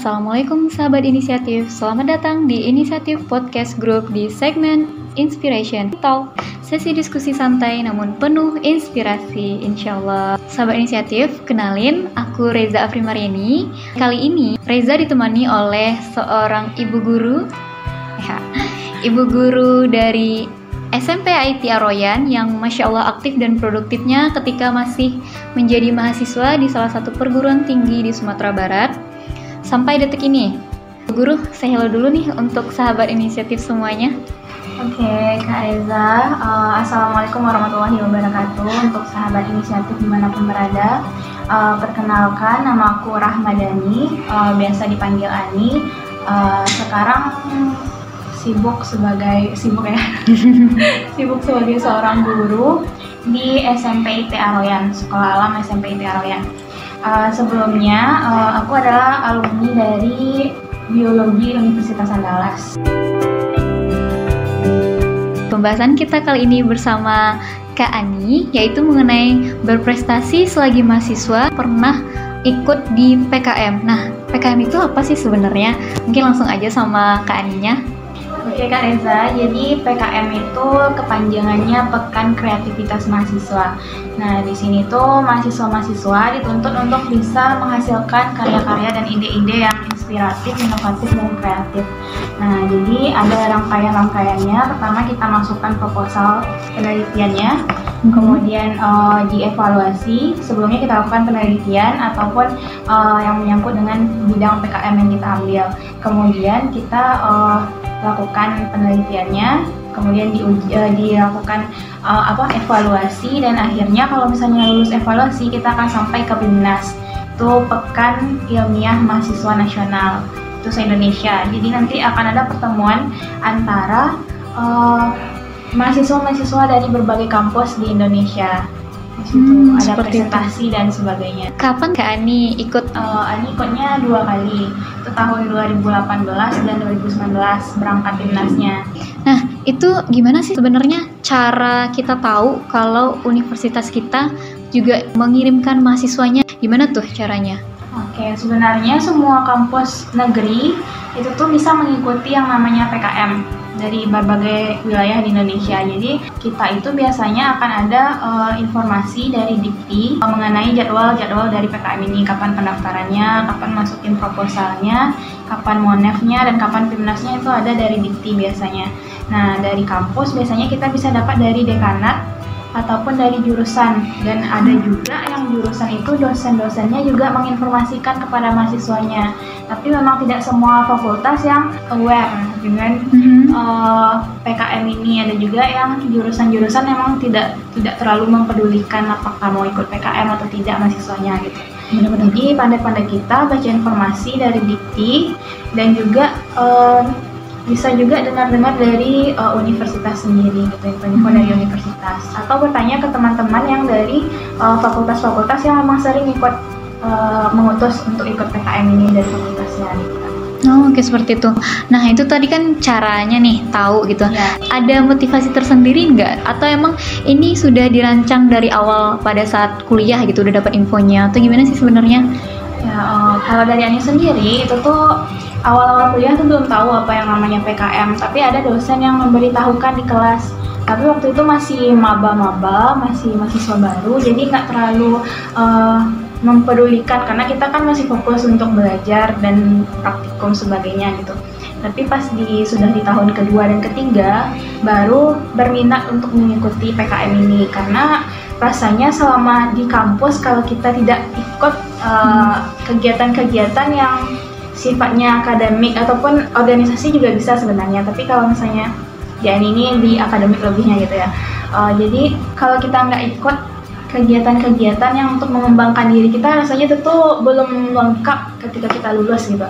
Assalamualaikum sahabat inisiatif. Selamat datang di Inisiatif Podcast Group di segmen Inspiration Talk. Sesi diskusi santai namun penuh inspirasi, insya Allah. Sahabat inisiatif, kenalin, aku Reza Afrimarini. Kali ini, Reza ditemani oleh seorang ibu guru, ya, ibu guru dari SMP IT Aroyan yang Masya Allah aktif dan produktifnya ketika masih menjadi mahasiswa di salah satu perguruan tinggi di Sumatera Barat sampai detik ini. Guru, saya hello dulu nih untuk sahabat inisiatif semuanya. Oke, okay, Kak Reza. Uh, Assalamualaikum warahmatullahi wabarakatuh untuk sahabat inisiatif di mana pun berada. Uh, perkenalkan, nama aku Rahmadani, uh, biasa dipanggil Ani. Uh, sekarang sibuk sebagai sibuk ya, sibuk sebagai seorang guru di SMP IT Aroyan, Sekolah Alam SMP IT Aroyan. Uh, sebelumnya, uh, aku adalah alumni dari Biologi Universitas Andalas. Pembahasan kita kali ini bersama Kak Ani, yaitu mengenai berprestasi selagi mahasiswa pernah ikut di PKM. Nah, PKM itu apa sih sebenarnya? Mungkin langsung aja sama Kak Aninya. Oke Kak Reza, jadi PKM itu kepanjangannya Pekan Kreativitas Mahasiswa. Nah, di sini tuh mahasiswa-mahasiswa dituntut untuk bisa menghasilkan karya-karya dan ide-ide yang inspiratif, inovatif, dan kreatif. Nah, jadi ada rangkaian-rangkaiannya. Pertama kita masukkan proposal penelitiannya, kemudian uh, dievaluasi. Sebelumnya kita lakukan penelitian ataupun uh, yang menyangkut dengan bidang PKM yang kita ambil. Kemudian kita uh, lakukan penelitiannya, kemudian di, uh, eh, dilakukan uh, apa evaluasi dan akhirnya kalau misalnya lulus evaluasi kita akan sampai ke PIMNAS itu Pekan Ilmiah Mahasiswa Nasional itu se Indonesia. Jadi nanti akan ada pertemuan antara uh, mahasiswa-mahasiswa dari berbagai kampus di Indonesia hmm, ada presentasi itu. dan sebagainya. Kapan Kak Ani ikut? Uh, Ani ikutnya dua kali, itu tahun 2018 dan 2019 berangkat timnasnya. Nah, itu gimana sih sebenarnya cara kita tahu kalau universitas kita juga mengirimkan mahasiswanya? Gimana tuh caranya? Oke, sebenarnya semua kampus negeri itu tuh bisa mengikuti yang namanya PKM dari berbagai wilayah di Indonesia. Jadi kita itu biasanya akan ada uh, informasi dari Dikti uh, mengenai jadwal-jadwal dari PKM ini, kapan pendaftarannya, kapan masukin proposalnya, kapan monefnya dan kapan timnasnya itu ada dari Dikti biasanya. Nah dari kampus biasanya kita bisa dapat dari dekanat ataupun dari jurusan dan ada juga yang jurusan itu dosen-dosennya juga menginformasikan kepada mahasiswanya tapi memang tidak semua fakultas yang aware dengan mm-hmm. uh, eh, PKM ini ada juga yang jurusan-jurusan memang tidak tidak terlalu mempedulikan apakah mau ikut PKM atau tidak mahasiswanya gitu Benar-benar. Jadi pandai-pandai kita baca informasi dari Dikti dan juga uh, bisa juga dengar-dengar dari uh, universitas sendiri gitu info-info hmm. dari universitas atau bertanya ke teman-teman yang dari uh, fakultas-fakultas yang memang sering ikut uh, mengutus untuk ikut PKM ini dari fakultasnya gitu. Oh, oke okay, seperti itu. Nah, itu tadi kan caranya nih tahu gitu. Ya. Ada motivasi tersendiri nggak? Atau emang ini sudah dirancang dari awal pada saat kuliah gitu, udah dapat infonya? Atau gimana sih sebenarnya? Ya, uh, kalau dari Ani sendiri itu tuh awal-awal kuliah tuh belum tahu apa yang namanya PKM, tapi ada dosen yang memberitahukan di kelas. Tapi waktu itu masih maba-maba, masih mahasiswa baru, jadi nggak terlalu uh, mempedulikan karena kita kan masih fokus untuk belajar dan praktikum sebagainya gitu. Tapi pas di sudah di tahun kedua dan ketiga baru berminat untuk mengikuti PKM ini karena rasanya selama di kampus kalau kita tidak ikut eh, kegiatan-kegiatan uh, yang sifatnya akademik ataupun organisasi juga bisa sebenarnya. Tapi kalau misalnya ya ini di akademik lebihnya gitu ya. Uh, jadi kalau kita nggak ikut kegiatan-kegiatan yang untuk mengembangkan diri kita rasanya itu tuh belum lengkap ketika kita lulus gitu.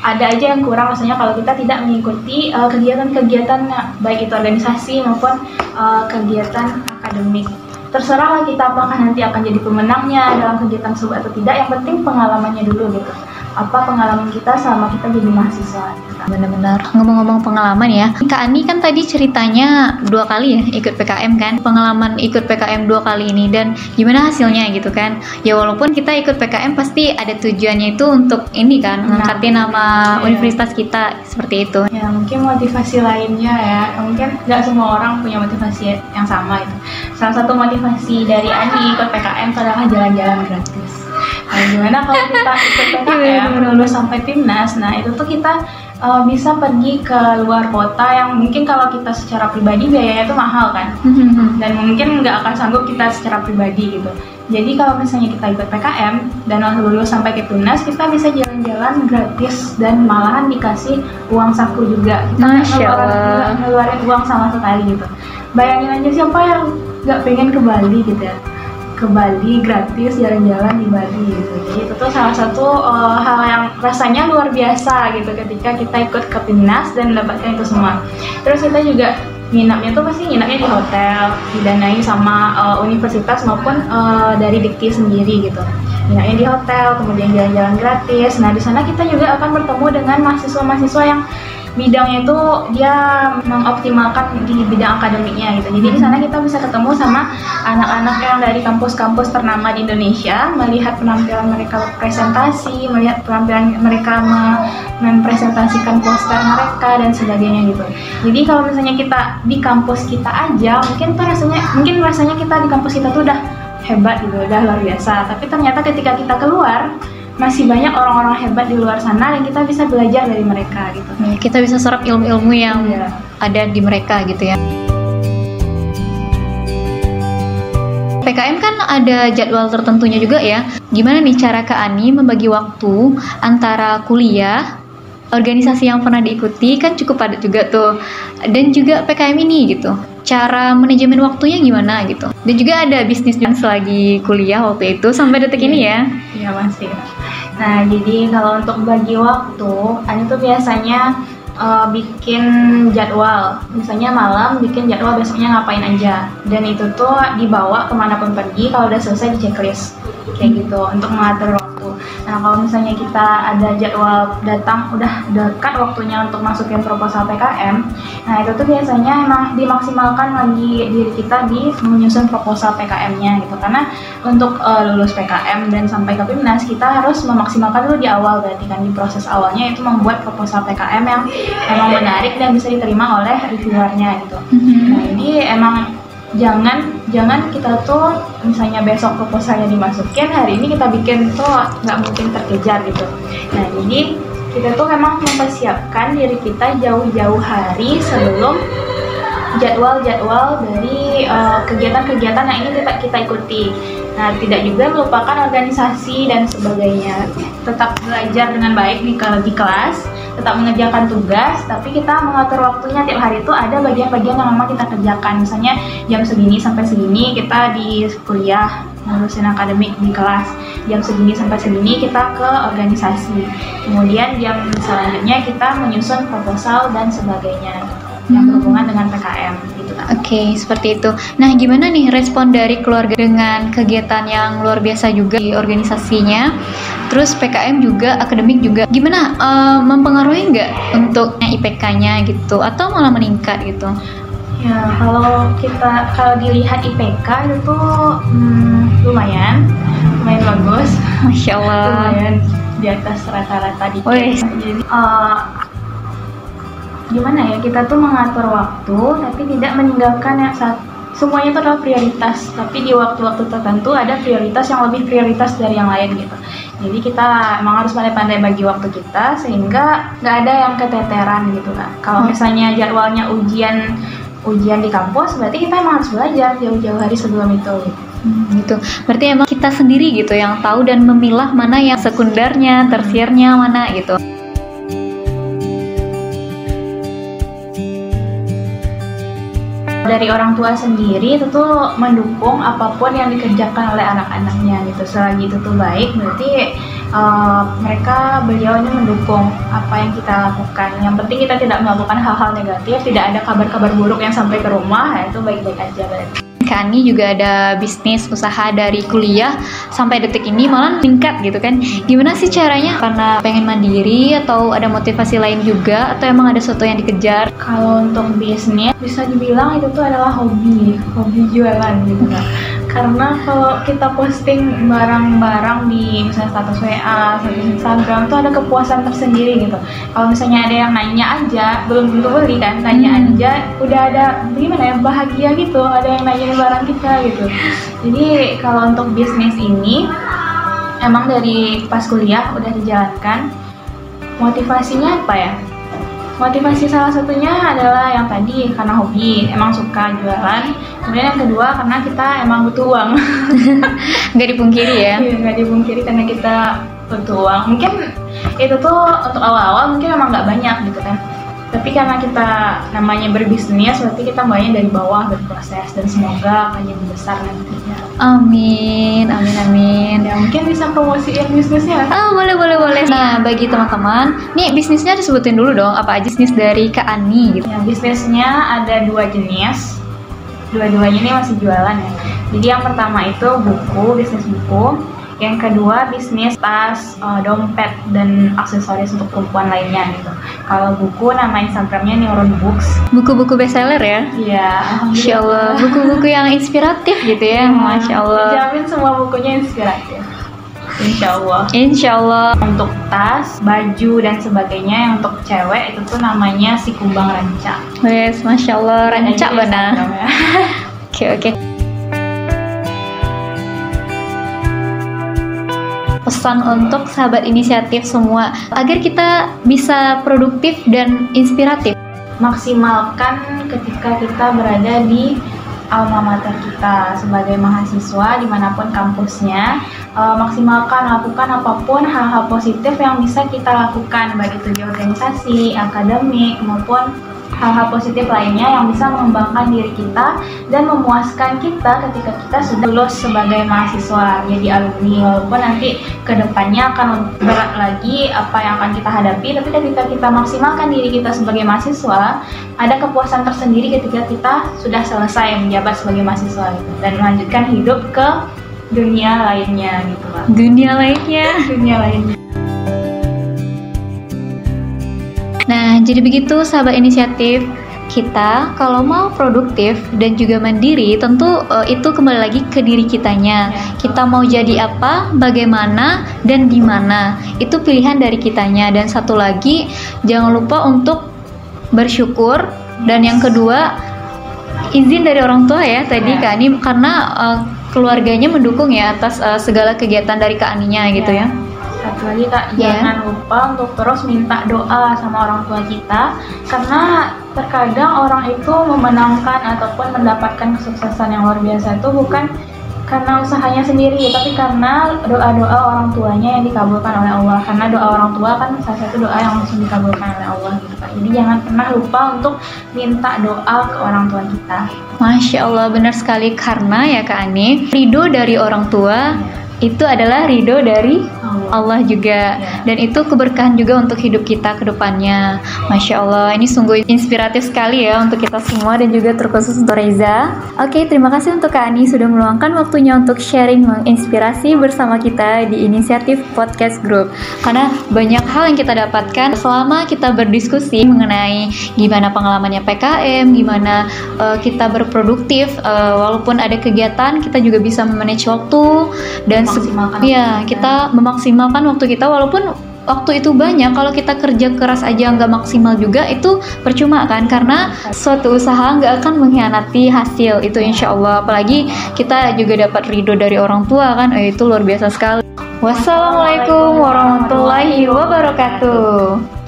Ada aja yang kurang rasanya kalau kita tidak mengikuti uh, kegiatan-kegiatan baik itu organisasi maupun uh, kegiatan akademik terserah lah kita apakah nanti akan jadi pemenangnya dalam kegiatan tersebut atau tidak yang penting pengalamannya dulu gitu apa pengalaman kita selama kita jadi mahasiswa. Benar-benar ngomong-ngomong pengalaman ya, Kak Ani kan tadi ceritanya dua kali ya ikut PKM kan, pengalaman ikut PKM dua kali ini dan gimana hasilnya gitu kan? Ya walaupun kita ikut PKM pasti ada tujuannya itu untuk ini kan, Nah, mengangkatin nama iya. universitas kita seperti itu. Ya mungkin motivasi lainnya ya, mungkin nggak semua orang punya motivasi yang sama itu. Salah satu motivasi dari Ani ikut PKM adalah jalan-jalan gratis. Nah, gimana kalau kita ikut PKM lulus sampai timnas, nah itu tuh kita uh, bisa pergi ke luar kota yang mungkin kalau kita secara pribadi biayanya itu mahal kan, dan mungkin nggak akan sanggup kita secara pribadi gitu. Jadi kalau misalnya kita ikut PKM dan langsung lulus sampai ke timnas, kita bisa jalan-jalan gratis dan malahan dikasih uang saku juga. Kita ngeluarin, ngeluarin uang sama sekali gitu. Bayangin aja siapa yang nggak pengen ke Bali gitu ya ke Bali gratis jalan-jalan di Bali gitu. Jadi itu tuh salah satu uh, hal yang rasanya luar biasa gitu ketika kita ikut ke Timnas dan mendapatkan itu semua. Terus kita juga nginapnya tuh pasti nginapnya di hotel, didanai sama uh, universitas maupun uh, dari Dikti sendiri gitu. Nginapnya di hotel, kemudian jalan-jalan gratis. Nah, di sana kita juga akan bertemu dengan mahasiswa-mahasiswa yang bidangnya itu dia mengoptimalkan di bidang akademiknya gitu. Jadi di sana kita bisa ketemu sama anak-anak yang dari kampus-kampus ternama di Indonesia, melihat penampilan mereka presentasi, melihat penampilan mereka me- mempresentasikan poster mereka dan sebagainya gitu. Jadi kalau misalnya kita di kampus kita aja, mungkin tuh rasanya mungkin rasanya kita di kampus kita tuh udah hebat gitu, udah luar biasa. Tapi ternyata ketika kita keluar masih banyak orang-orang hebat di luar sana yang kita bisa belajar dari mereka gitu. Ya, kita bisa serap ilmu-ilmu yang Iya. ada di mereka gitu ya. PKM kan ada jadwal tertentunya juga ya. Gimana nih cara Kak Ani membagi waktu antara kuliah, organisasi yang pernah diikuti kan cukup padat juga tuh, dan juga PKM ini gitu. Cara manajemen waktunya gimana gitu. Dan juga ada bisnis selagi kuliah waktu itu sampai detik ini ya. Iya masih. Nah jadi kalau untuk bagi waktu, Ani tuh biasanya eh, bikin jadwal. Misalnya malam bikin jadwal besoknya ngapain aja. Dan itu tuh dibawa ke mana pun pergi kalau udah selesai di checklist kayak gitu untuk mengatur waktu. Nah kalau misalnya kita ada jadwal datang udah dekat waktunya untuk masukin proposal PKM, nah itu tuh biasanya emang dimaksimalkan lagi diri kita di menyusun proposal PKM-nya gitu. Karena untuk eh, lulus PKM dan sampai ke PIMNAS kita harus memaksimalkan dulu di awal berarti kan di proses awalnya itu membuat proposal PKM yang emang menarik dan bisa diterima oleh reviewernya gitu. Nah ini emang jangan jangan kita tuh misalnya besok proposalnya dimasukin hari ini kita bikin tuh nggak mungkin terkejar gitu. Nah jadi kita tuh memang mempersiapkan diri kita jauh-jauh hari sebelum jadwal-jadwal dari eh, kegiatan-kegiatan yang ini kita kita ikuti. Nah, tidak juga melupakan organisasi dan sebagainya. Tetap belajar dengan baik di, di kelas, tetap mengerjakan tugas, tapi kita mengatur waktunya tiap hari itu ada bagian-bagian yang memang kita kerjakan. Misalnya jam segini sampai segini kita di kuliah ngurusin akademik di kelas jam segini sampai segini kita ke organisasi kemudian jam selanjutnya kita menyusun proposal dan sebagainya yang berhubungan dengan PKM gitu kan Oke, seperti itu. Nah, gimana nih respon dari keluarga dengan kegiatan yang luar biasa juga di organisasinya? Terus PKM juga, akademik juga. Gimana eh, mempengaruhi nggak untuk IPK-nya gitu? Atau malah meningkat gitu? Ya, kalau kita kalau dilihat IPK itu hmm, lumayan, lumayan bagus, Masya Allah. lumayan di atas rata-rata di. Jadi eh, gimana ya kita tuh mengatur waktu tapi tidak meninggalkan yang saat semuanya itu adalah prioritas tapi di waktu-waktu tertentu ada prioritas yang lebih prioritas dari yang lain gitu jadi kita emang harus pandai-pandai bagi waktu kita sehingga nggak ada yang keteteran gitu kan kalau Hmm. misalnya jadwalnya ujian ujian di kampus berarti kita emang harus belajar jauh-jauh hari sebelum itu gitu. Hmm, gitu. Berarti emang kita sendiri gitu yang tahu dan memilah mana yang sekundernya, tersiernya mana gitu. Dari orang tua sendiri itu tuh mendukung apa pun yang dikerjakan oleh anak-anaknya gitu. Selagi itu tuh baik berarti uh, mereka beliau ini mendukung apa yang kita lakukan. Yang penting kita tidak melakukan hal-hal negatif tidak ada kabar-kabar buruk yang sampai ke rumah ya itu baik-baik aja berarti Kak Ani juga ada bisnis usaha dari kuliah sampai detik ini malah meningkat gitu kan. Gimana sih caranya? Karena pengen mandiri atau ada motivasi lain juga atau emang ada sesuatu yang dikejar? Kalau untuk bisnis bisa dibilang itu tuh adalah hobi, hobi jualan gitu kan karena kalau kita posting barang-barang di misalnya status WA, status Instagram tuh ada kepuasan tersendiri gitu. Kalau misalnya ada yang nanya aja, belum tentu beli kan, nanya hmm. aja udah ada gimana ya bahagia gitu, ada yang nanya barang kita gitu. Jadi kalau untuk bisnis ini emang dari pas kuliah udah dijalankan. Motivasinya apa ya? Motivasi salah satunya adalah yang tadi karena hobi, emang suka jualan. Kemudian yang kedua karena kita emang butuh uang. Nggak dipungkiri ya? Iya, nggak dipungkiri karena kita butuh uang. Mungkin itu tuh untuk awal-awal mungkin emang nggak banyak gitu kan tapi karena kita namanya berbisnis berarti kita mulainya dari bawah berproses dan semoga akan jadi besar nantinya. Amin amin amin. Ya mungkin bisa promosiin bisnisnya. Ah boleh boleh boleh. Nah bagi teman-teman nih bisnisnya disebutin dulu dong apa aja bisnis dari Kak Ani gitu. Ya bisnisnya ada dua jenis. Dua-duanya ini masih jualan ya. Jadi yang pertama itu buku bisnis buku yang kedua bisnis tas, uh, dompet dan aksesoris untuk perempuan lainnya gitu. Kalau buku nama Instagramnya Neuron Books. Buku-buku bestseller ya? Iya. Masya Allah. Buku-buku yang inspiratif gitu ya, Masya Allah. Jamin semua bukunya inspiratif. Insya Allah. Insya Allah. Untuk tas, baju dan sebagainya yang untuk cewek itu tuh namanya si kumbang ranca. Yes, masya Allah ranca benar. Oke oke. Pesan untuk sahabat inisiatif semua agar kita bisa produktif dan inspiratif. Maksimalkan ketika kita berada di alma mater kita sebagai mahasiswa di mana pun kampusnya uh, maksimalkan lakukan apa pun hal-hal positif yang bisa kita lakukan baik itu di organisasi, akademik maupun hal-hal positif lainnya yang bisa mengembangkan diri kita dan memuaskan kita ketika kita sudah lulus sebagai mahasiswa jadi alumni. Walaupun nanti ke depannya akan berat lagi apa yang akan kita hadapi tapi ketika kita maksimalkan diri kita sebagai mahasiswa ada kepuasan tersendiri ketika kita sudah selesai menjabat sebagai mahasiswa gitu, dan melanjutkan hidup ke dunia lainnya gitu pak. Dunia lainnya. Dunia lainnya Nah, jadi begitu sahabat inisiatif kita kalau mau produktif dan juga mandiri tentu uh, itu kembali lagi ke diri kitanya. Kita mau jadi apa, bagaimana dan di mana. Itu pilihan dari kitanya dan satu lagi jangan lupa untuk bersyukur dan yang kedua izin dari orang tua ya tadi ya. Kak Ani karena uh, keluarganya mendukung ya atas uh, segala kegiatan dari Kak Aninya gitu ya. ya satu lagi kak yeah. jangan lupa untuk terus minta doa sama orang tua kita karena terkadang orang itu memenangkan ataupun mendapatkan kesuksesan yang luar biasa itu bukan karena usahanya sendiri tapi karena doa-doa orang tuanya yang dikabulkan oleh Allah. Karena doa orang tua kan salah satu doa yang langsung dikabulkan oleh Allah gitu kak. Jadi jangan pernah lupa untuk minta doa ke orang tua kita. Masya Allah benar sekali. Karena ya Kak Ani ridho dari orang tua itu adalah ridho dari Allah juga. Dan itu keberkahan juga untuk hidup kita ke depannya. Masya Allah ini sungguh inspiratif sekali ya untuk kita semua dan juga terkhusus untuk Reza. Oke terima kasih untuk Kak Ani sudah meluangkan waktunya untuk sharing menginspirasi bersama kita di inisiatif podcast group. Karena banyak hal yang kita dapatkan selama kita berdiskusi mengenai gimana pengalamannya PKM gimana uh, kita berproduktif uh, walaupun ada kegiatan kita juga bisa memanage waktu dan memaksimalkan ya kita memaksimalkan waktu kita walaupun waktu itu banyak kalau kita kerja keras aja nggak maksimal juga itu percuma kan? Karena suatu usaha nggak akan mengkhianati hasil itu insya Allah. Apalagi kita juga dapat ridho dari orang tua kan? Eh, itu luar biasa sekali. Wassalamualaikum warahmatullahi wabarakatuh